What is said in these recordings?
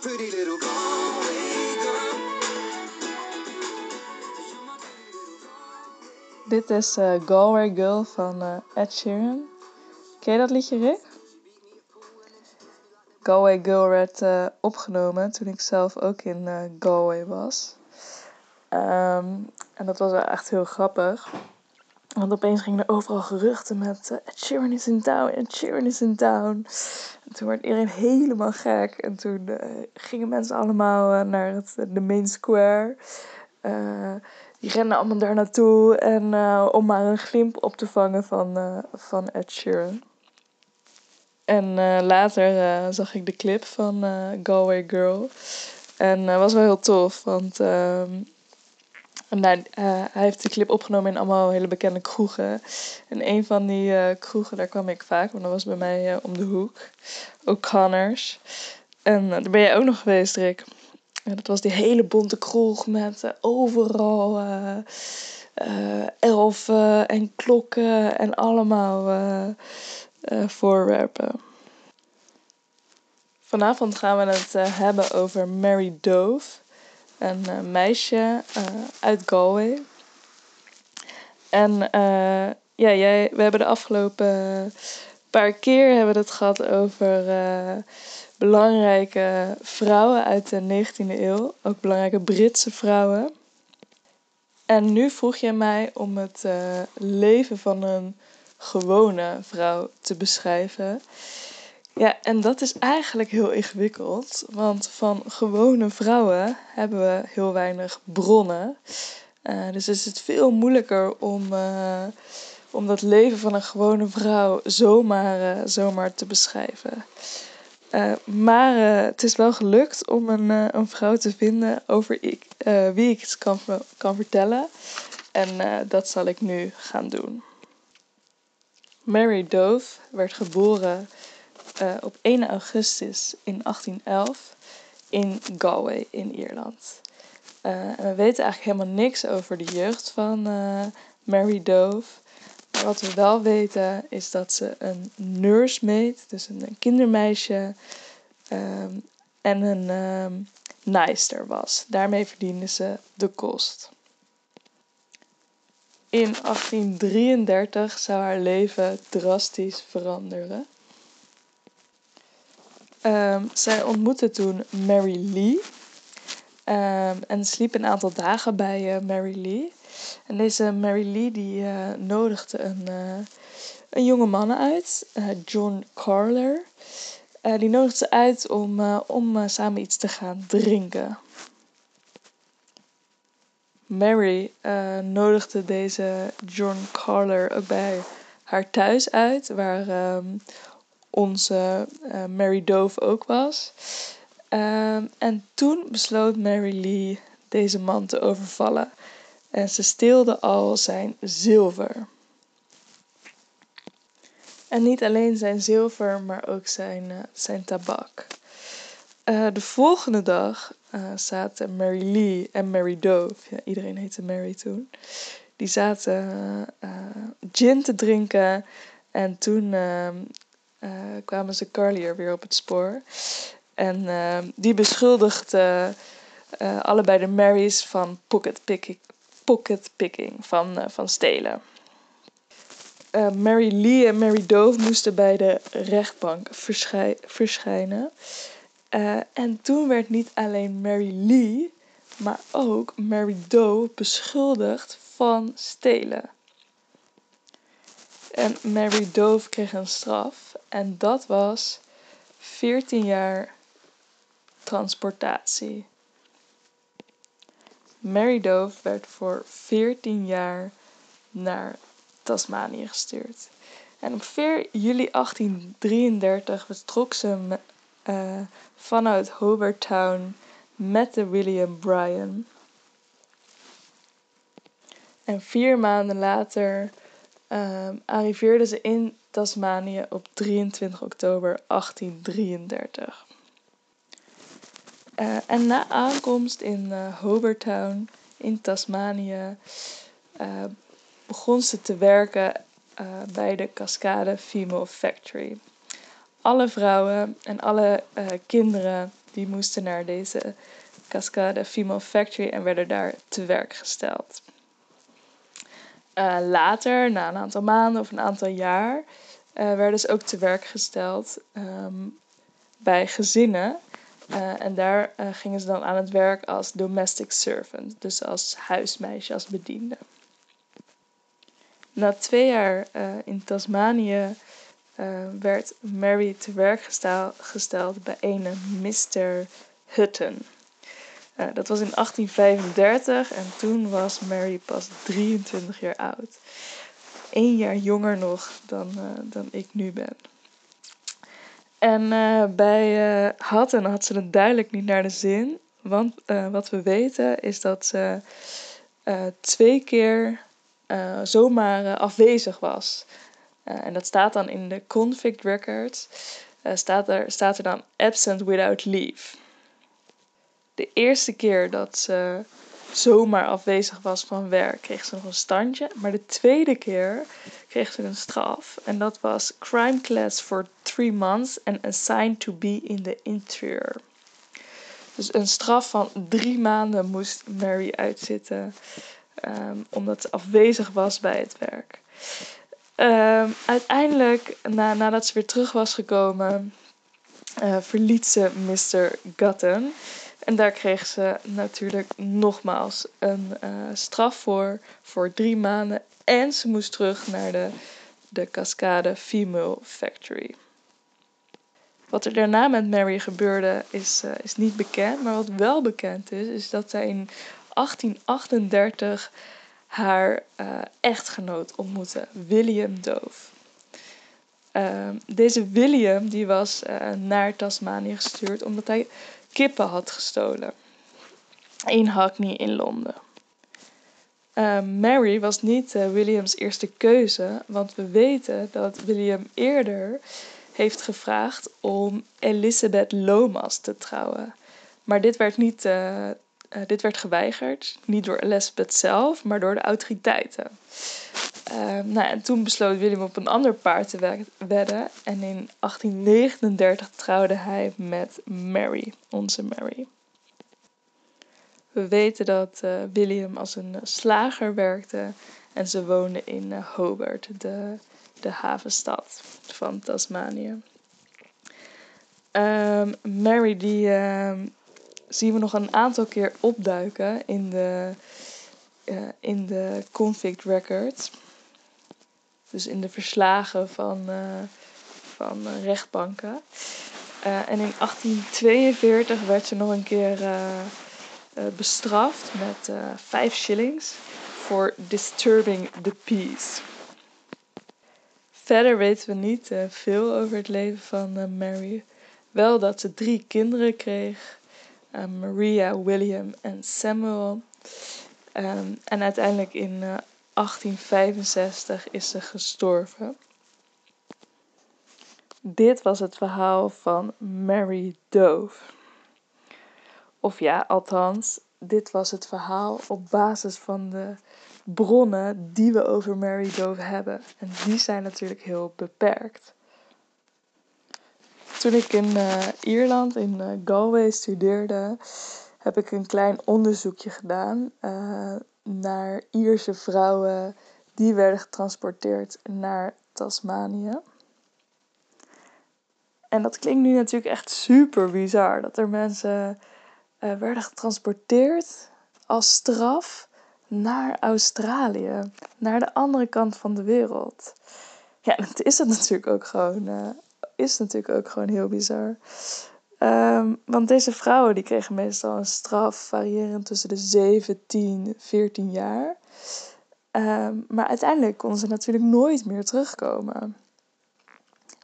pretty little Galway girl. Dit is eh, Galway Girl van eh, Ed Sheeran. Ken je dat liedje, Rick? Galway Girl werd eh, opgenomen toen ik zelf ook in Galway was. Ehm, en dat was echt heel grappig. Want opeens gingen er overal geruchten met eh, Ed Sheeran is in town, Ed Sheeran is in town. En toen werd iedereen helemaal gek. En toen eh, gingen mensen allemaal eh, naar het, de main square. Die renden allemaal daar naartoe en, om maar een glimp op te vangen van, van Ed Sheeran. En later zag ik de clip van Galway Girl. En dat was wel heel tof, want ehm, nou, eh, hij heeft die clip opgenomen in allemaal hele bekende kroegen. En een van die eh, kroegen, daar kwam ik vaak, want dat was bij mij eh, om de hoek. O'Connors. En eh, daar ben jij ook nog geweest, Rick. Ja, dat was die hele bonte kroeg met overal elfen en klokken en allemaal voorwerpen. Vanavond gaan we het hebben over Mary Dove, een eh, meisje eh, uit Galway. En eh, ja, jij, we hebben de afgelopen paar keer hebben we het gehad over belangrijke vrouwen uit de 19e eeuw, ook belangrijke Britse vrouwen. En nu vroeg je mij om het leven van een gewone vrouw te beschrijven. Ja, en dat is eigenlijk heel ingewikkeld, want van gewone vrouwen hebben we heel weinig bronnen. Eh, dus is het veel moeilijker om, eh, om dat leven van een gewone vrouw zomaar, eh, zomaar te beschrijven. Maar het is wel gelukt om een, een vrouw te vinden over ik, wie ik iets kan, kan vertellen. En dat zal ik nu gaan doen. Mary Dove werd geboren eh, op 1 augustus in 1811 in Galway in Ierland. Eh, we weten eigenlijk helemaal niks over de jeugd van eh, Mary Dove. Maar wat we wel weten is dat ze een nursemaid, dus een, kindermeisje, ehm, en een ehm naaister was. Daarmee verdiende ze de kost. In 1833 zou haar leven drastisch veranderen. Ehm, zij ontmoette toen Mary Lee. ehm, en sliep een aantal dagen bij eh, Mary Lee. En deze Mary Lee die eh, nodigde een, eh, een jonge man uit, John Carler. Die nodigde ze uit om, om samen iets te gaan drinken. Mary nodigde deze John Carler bij haar thuis uit, waar ehm, onze eh, Mary Dove ook was. Ehm, en toen besloot Mary Lee deze man te overvallen. En ze steelde al zijn zilver. En niet alleen zijn zilver, maar ook zijn, eh, zijn tabak. Eh, de volgende dag zaten Mary Lee en Mary Dove, ja, iedereen heette Mary toen, die zaten gin te drinken. En toen ehm, eh, kwamen ze Carly er weer op het spoor. En ehm, die beschuldigde eh, allebei de Marys van pocket picking, pocket picking van, eh, van stelen. Eh, Mary Lee en Mary Dove moesten bij de rechtbank verschij- verschijnen. Eh, en toen werd niet alleen Mary Lee, maar ook Mary Dove beschuldigd van stelen. En Mary Dove kreeg een straf en dat was 14 jaar transportatie. Mary Dove werd voor 14 jaar naar Tasmanië gestuurd. En op 4 juli 1833 vertrok ze eh, vanuit Hobart Town met de William Bryan. En vier maanden later ehm arriveerde ze in Tasmanië op 23 oktober 1833. Eh, en na aankomst in eh Hobart Town in Tasmanië eh, begon ze te werken bij de Cascade Female Factory. Alle vrouwen en alle kinderen die moesten naar deze Cascade Female Factory en werden daar te werk gesteld. Uh, later, na een aantal maanden of een aantal jaar, uh, werden ze ook te werk gesteld um, bij gezinnen. Uh, en daar gingen ze dan aan het werk als domestic servant, dus als huismeisje, als bediende. Na twee jaar in Tasmanië werd Mary te werk gestel gesteld bij een Mr. Hutton. Uh, dat was in 1835 en toen was Mary pas 23 jaar oud. Eén jaar jonger nog dan, uh, dan ik nu ben. En uh, bij Hutton had ze het duidelijk niet naar de zin. Want wat we weten is dat ze twee keer zomaar afwezig was. en dat staat dan in de convict records. staat, er, staat er dan absent without leave de eerste keer dat ze zomaar afwezig was van werk, kreeg ze nog een standje. Maar de tweede keer kreeg ze een straf. En dat was crime class for three months and assigned to be in the interior. Dus een straf van drie maanden moest Mary uitzitten. Um, omdat ze afwezig was bij het werk. Um, uiteindelijk, na, nadat ze weer terug was gekomen, uh, verliet ze Mr. Gutton. En daar kreeg ze natuurlijk nogmaals een uh, straf voor, voor drie maanden. En ze moest terug naar de, de Cascade Female Factory. Wat er daarna met Mary gebeurde is, uh, is niet bekend. Maar wat wel bekend is, is dat zij in 1838 haar uh, echtgenoot ontmoette, William Dove. Uh, deze William die was naar Tasmanië gestuurd omdat hij kippen had gestolen. In Hackney in Londen. Uh, Mary was niet uh, Williams eerste keuze, want we weten dat William eerder heeft gevraagd om Elizabeth Lomas te trouwen. Maar dit werd, niet, uh, dit werd geweigerd, niet door Elizabeth zelf, maar door de autoriteiten. Nou, en toen besloot William op een ander paard te wedden en in 1839 trouwde hij met Mary, onze Mary. We weten dat uh, William als een slager werkte en ze woonde in uh, Hobart, de, de havenstad van Tasmanië. Um, Mary die uh, zien we nog een aantal keer opduiken in de, in de convict records. Dus in de verslagen van, van rechtbanken. en in 1842 werd ze nog een keer uh, bestraft met uh, 5 shillings voor disturbing the peace. Verder weten we niet uh, veel over het leven van Mary. Wel dat ze drie kinderen kreeg: Maria, William en Samuel. Um, en uiteindelijk in 1865 is ze gestorven. Dit was het verhaal van Mary Dove. Of ja, althans, dit was het verhaal op basis van de bronnen die we over Mary Dove hebben. En die zijn natuurlijk heel beperkt. Toen ik in uh, Ierland, in uh, Galway, studeerde, heb ik een klein onderzoekje gedaan uh, naar Ierse vrouwen die werden getransporteerd naar Tasmanië. En dat klinkt nu natuurlijk echt super bizar. Dat er mensen uh, werden getransporteerd als straf naar Australië, naar de andere kant van de wereld. Ja, dat is het natuurlijk ook gewoon, uh, is natuurlijk ook gewoon heel bizar. Um, want deze vrouwen die kregen meestal een straf variërend tussen de 17, 14 jaar. Um, maar uiteindelijk konden ze natuurlijk nooit meer terugkomen.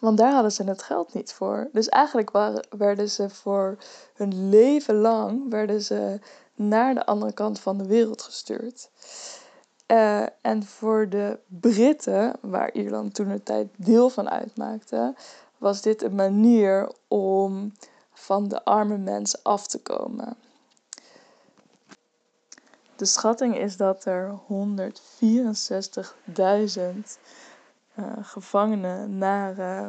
Want daar hadden ze het geld niet voor. Dus eigenlijk waren, werden ze voor hun leven lang werden ze naar de andere kant van de wereld gestuurd. Uh, en voor de Britten, waar Ierland toen de tijd deel van uitmaakte, was dit een manier om van de arme mensen af te komen. De schatting is dat er 164.000 uh, gevangenen naar uh,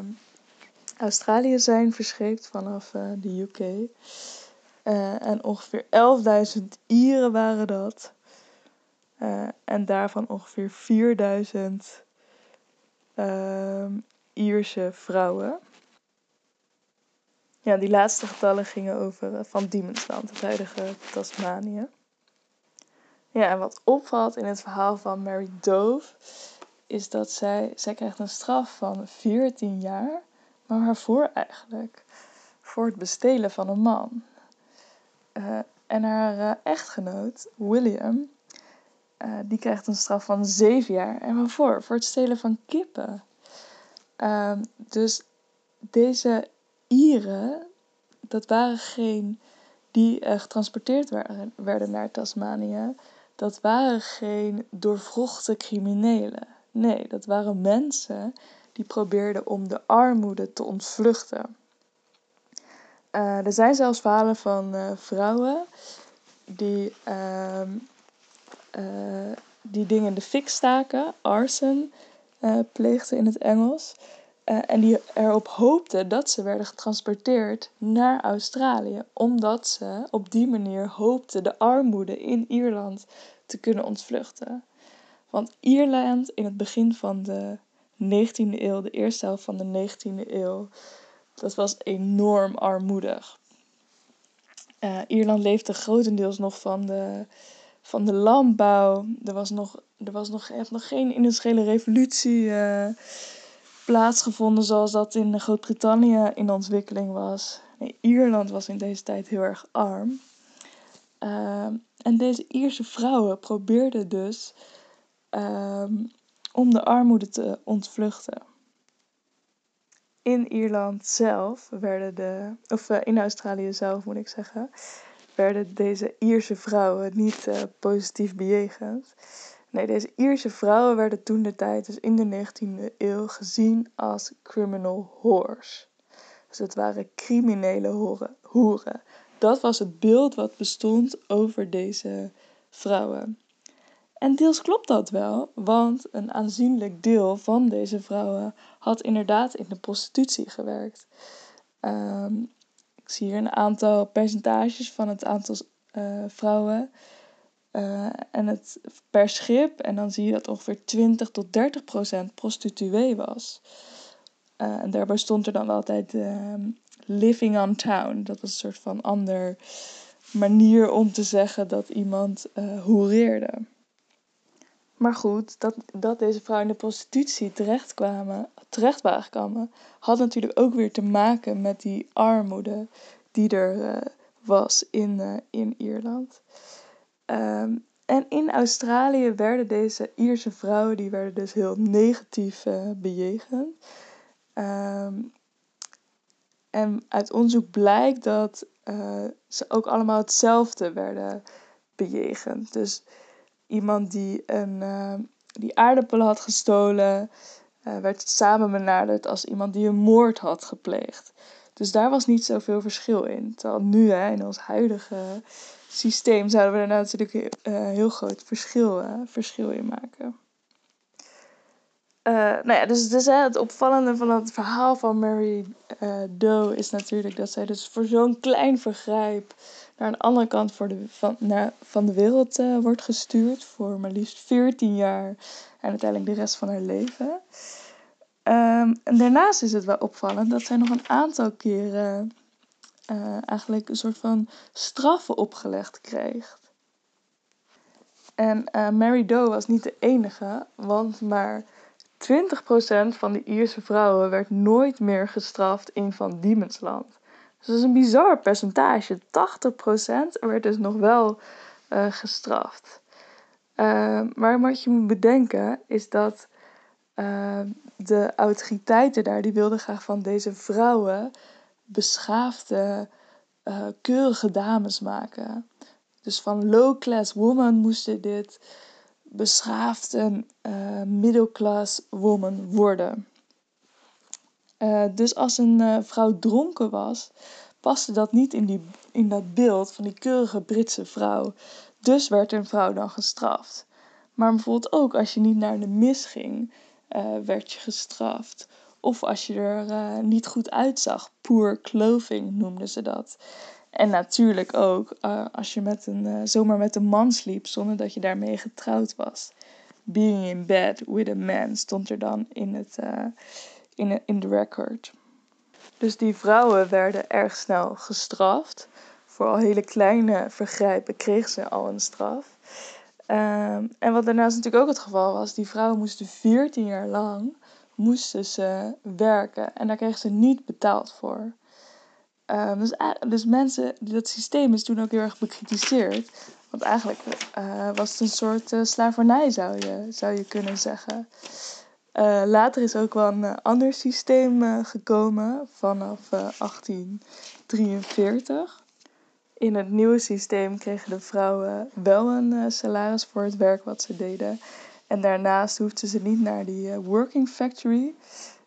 Australië zijn verscheept vanaf eh, de UK. Eh, en ongeveer 11.000 Ieren waren dat. Eh, en daarvan ongeveer 4000 ehm, Ierse vrouwen. Ja, die laatste getallen gingen over eh, van Diemensland, het huidige Tasmanië. Ja, en wat opvalt in het verhaal van Mary Dove is dat zij, zij krijgt een straf van 14 jaar, maar waarvoor eigenlijk? Voor het bestelen van een man. Eh, en haar eh, echtgenoot, William, die krijgt een straf van 7 jaar. En waarvoor? Voor het stelen van kippen. Ehm, dus deze Ieren, dat waren geen die getransporteerd werden, werden naar Tasmanië, dat waren geen doorvrochte criminelen. Nee, dat waren mensen die probeerden om de armoede te ontvluchten. Eh, er zijn zelfs verhalen van eh, vrouwen die, ehm, eh, die dingen in de fik staken, arson pleegden in het Engels. Eh, en die erop hoopten dat ze werden getransporteerd naar Australië, omdat ze op die manier hoopten de armoede in Ierland te kunnen ontvluchten. Want Ierland in het begin van de 19e eeuw, de eerste helft van de 19e eeuw, dat was enorm armoedig. Eh, Ierland leefde grotendeels nog van de, van de landbouw. Er was nog, er was nog, heeft nog geen industriële revolutie eh, plaatsgevonden zoals dat in Groot-Brittannië in ontwikkeling was. Nee, Ierland was in deze tijd heel erg arm. Ehm, en deze Ierse vrouwen probeerden dus ehm, om de armoede te ontvluchten. In Ierland zelf werden de, of eh, in Australië zelf moet ik zeggen, werden deze Ierse vrouwen niet eh, positief bejegend. Nee, deze Ierse vrouwen werden toen de tijd, dus in de 19e eeuw, gezien als criminal whores. Dus het waren criminele hoeren. Dat was het beeld wat bestond over deze vrouwen. En deels klopt dat wel, want een aanzienlijk deel van deze vrouwen had inderdaad in de prostitutie gewerkt. Ehm, ik zie hier een aantal percentages van het aantal eh, vrouwen eh, en het per schip. En dan zie je dat ongeveer 20 tot 30 procent prostituee was. Eh, en daarbij stond er dan altijd ehm, living on town. Dat was een soort van ander manier om te zeggen dat iemand eh hoereerde. Maar goed, dat, dat deze vrouwen in de prostitutie terecht waren gekomen, had natuurlijk ook weer te maken met die armoede die er was in, in Ierland. Ehm, en in Australië werden deze Ierse vrouwen, die werden dus heel negatief eh, bejegend. Ehm, en uit onderzoek blijkt dat eh, ze ook allemaal hetzelfde werden bejegend. Dus iemand die een eh, die aardappelen had gestolen, eh, werd samen benaderd als iemand die een moord had gepleegd. Dus daar was niet zoveel verschil in. Terwijl nu, hè, in ons huidige systeem, zouden we er natuurlijk een heel groot verschil, eh, verschil in maken. Eh, nou ja, dus, dus hè, het opvallende van het verhaal van Mary Doe is natuurlijk dat zij dus voor zo'n klein vergrijp naar een andere kant voor de, van, naar, van de wereld wordt gestuurd. Voor maar liefst 14 jaar en uiteindelijk de rest van haar leven. Ehm, en daarnaast is het wel opvallend dat zij nog een aantal keren eh, eigenlijk een soort van straffen opgelegd kreeg. En eh, Mary Doe was niet de enige, want maar 20% van de Ierse vrouwen werd nooit meer gestraft in Van Diemensland. Dus dat is een bizar percentage. 80% werd dus nog wel eh, gestraft. Uh, maar wat je moet bedenken is dat uh, de autoriteiten daar, die wilden graag van deze vrouwen beschaafde, uh, keurige dames maken. Dus van low-class woman moesten dit beschaafde uh, middle-class woman worden. Uh, dus als een vrouw dronken was, paste dat niet in, die, in dat beeld van die keurige Britse vrouw. Dus werd een vrouw dan gestraft. Maar bijvoorbeeld ook als je niet naar de mis ging, werd je gestraft. Of als je er eh, niet goed uitzag. Poor clothing noemden ze dat. En natuurlijk ook eh, als je met een, eh, zomaar met een man sliep zonder dat je daarmee getrouwd was. Being in bed with a man stond er dan in, het, in, in de record. Dus die vrouwen werden erg snel gestraft. Voor al hele kleine vergrijpen kregen ze al een straf. Ehm, en wat daarnaast natuurlijk ook het geval was, die vrouwen moesten 14 jaar lang moesten ze werken en daar kregen ze niet betaald voor. Ehm, dus, dus mensen, dat systeem is toen ook heel erg bekritiseerd. Want eigenlijk eh, was het een soort eh, slavernij, zou je, zou je kunnen zeggen. Eh, later is ook wel een ander systeem gekomen vanaf eh, 1843. In het nieuwe systeem kregen de vrouwen wel een salaris voor het werk wat ze deden. En daarnaast hoefden ze niet naar die eh, working factory,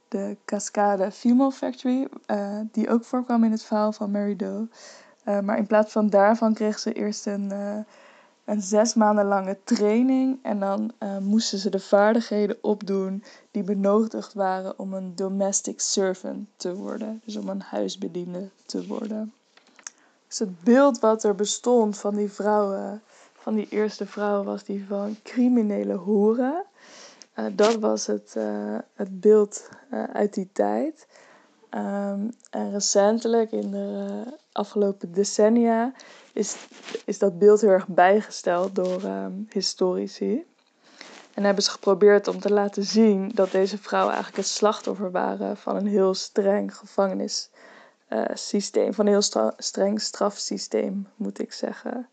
de Cascade Female Factory, eh, die ook voorkwam in het verhaal van Mary Doe. Eh, maar in plaats van daarvan kregen ze eerst een, een zes maanden lange training. En dan moesten ze de vaardigheden opdoen die benodigd waren om een domestic servant te worden. Dus om een huisbediende te worden. Dus het beeld wat er bestond van die vrouwen, van die eerste vrouwen, was die van criminele hoeren. Eh, dat was het, eh, het beeld eh, uit die tijd. Ehm, en recentelijk, in de afgelopen decennia, is, is dat beeld heel erg bijgesteld door ehm, historici. En hebben ze geprobeerd om te laten zien dat deze vrouwen eigenlijk het slachtoffer waren van een heel streng gevangenissysteem, van een heel streng strafsysteem, moet ik zeggen.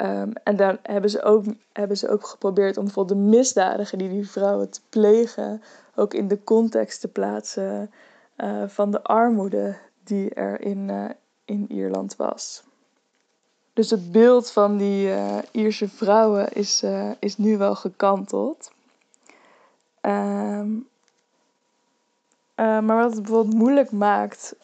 Ehm, en dan hebben ze, ook, hebben ze ook geprobeerd om bijvoorbeeld de misdadigen die die vrouwen te plegen, ook in de context te plaatsen eh, van de armoede die er in, eh, in Ierland was. Dus het beeld van die eh, Ierse vrouwen is, is nu wel gekanteld. Ehm, eh, maar wat het bijvoorbeeld moeilijk maakt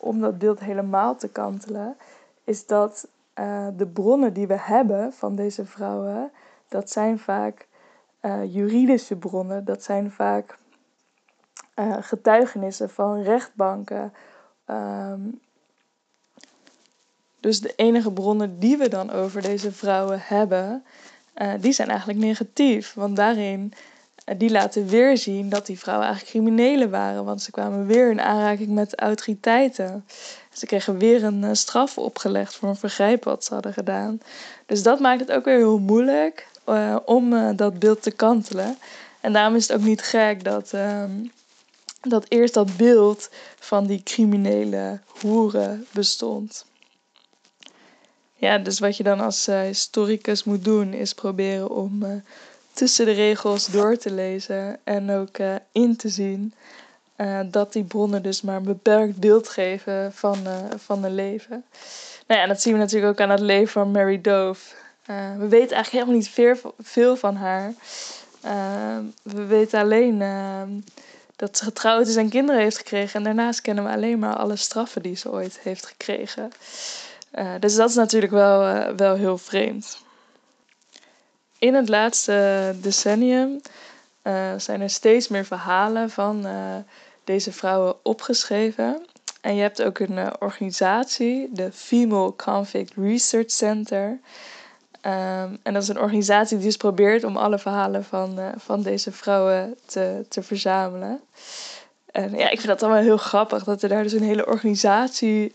om dat beeld helemaal te kantelen, is dat eh, de bronnen die we hebben van deze vrouwen, dat zijn vaak eh, juridische bronnen, dat zijn vaak eh, getuigenissen van rechtbanken. Ehm, dus de enige bronnen die we dan over deze vrouwen hebben, die zijn eigenlijk negatief. Want daarin, die laten weer zien dat die vrouwen eigenlijk criminelen waren. Want ze kwamen weer in aanraking met autoriteiten. Ze kregen weer een eh, straf opgelegd voor een vergrijp wat ze hadden gedaan. Dus dat maakt het ook weer heel moeilijk eh, om eh, dat beeld te kantelen. En daarom is het ook niet gek dat, ehm, dat eerst dat beeld van die criminele hoeren bestond. Ja, dus wat je dan als historicus moet doen, is proberen om tussen de regels door te lezen en ook eh, in te zien eh, dat die bronnen dus maar een beperkt beeld geven van, eh, van een leven. Nou ja, en dat zien we natuurlijk ook aan het leven van Mary Dove. We weten eigenlijk helemaal niet veel, veel van haar. We weten alleen eh, dat ze getrouwd is en kinderen heeft gekregen. En daarnaast kennen we alleen maar alle straffen die ze ooit heeft gekregen. Dus dat is natuurlijk wel, wel heel vreemd. In het laatste decennium eh, zijn er steeds meer verhalen van eh, deze vrouwen opgeschreven. En je hebt ook een eh, organisatie, de Female Convict Research Center. Ehm, en dat is een organisatie die dus probeert om alle verhalen van, van deze vrouwen te, te verzamelen. En ja, ik vind dat wel heel grappig dat er daar dus een hele organisatie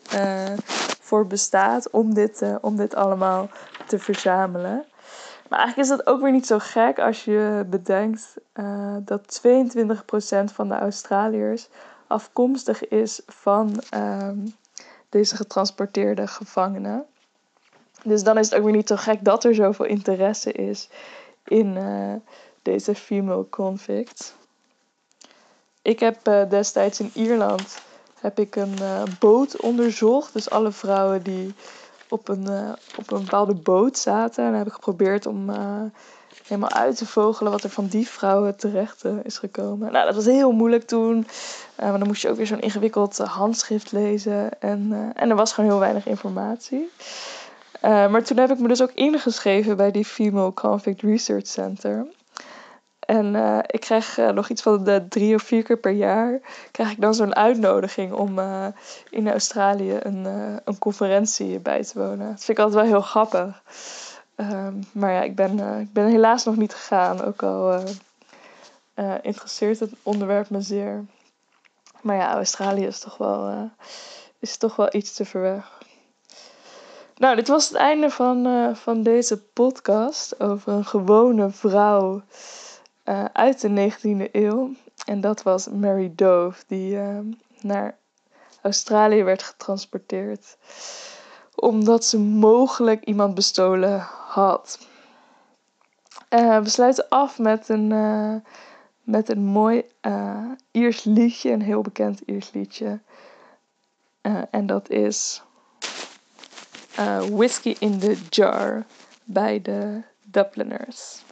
voor bestaat om dit, om dit allemaal te verzamelen. Maar eigenlijk is dat ook weer niet zo gek als je bedenkt eh, dat 22% van de Australiërs afkomstig is van ehm, deze getransporteerde gevangenen. Dus dan is het ook weer niet zo gek dat er zoveel interesse is in eh, deze female convicts. Ik heb eh, destijds in Ierland heb ik een boot onderzocht. Dus alle vrouwen die op een, eh, op een bepaalde boot zaten. En heb ik geprobeerd om eh, helemaal uit te vogelen wat er van die vrouwen terecht eh, is gekomen. Nou, dat was heel moeilijk toen. Maar dan moest je ook weer zo'n ingewikkeld handschrift lezen. En, en er was gewoon heel weinig informatie. Maar toen heb ik me dus ook ingeschreven bij die Female Convict Research Center. En eh, ik krijg eh, nog iets van de drie of vier keer per jaar krijg ik dan zo'n uitnodiging om eh, in Australië een, een conferentie bij te wonen. Dat vind ik altijd wel heel grappig. Ehm, maar ja, ik ben, ik ben helaas nog niet gegaan, ook al interesseert het onderwerp me zeer. Maar ja, Australië is toch wel, is toch wel iets te ver weg. Nou, dit was het einde van, van deze podcast over een gewone vrouw eh, uit de 19e eeuw. En dat was Mary Dove, die eh, naar Australië werd getransporteerd. Omdat ze mogelijk iemand bestolen had. Eh, we sluiten af met een, eh, met een mooi eh, Iers liedje, een heel bekend Iers liedje. En dat is Whiskey in the Jar bij de Dubliners.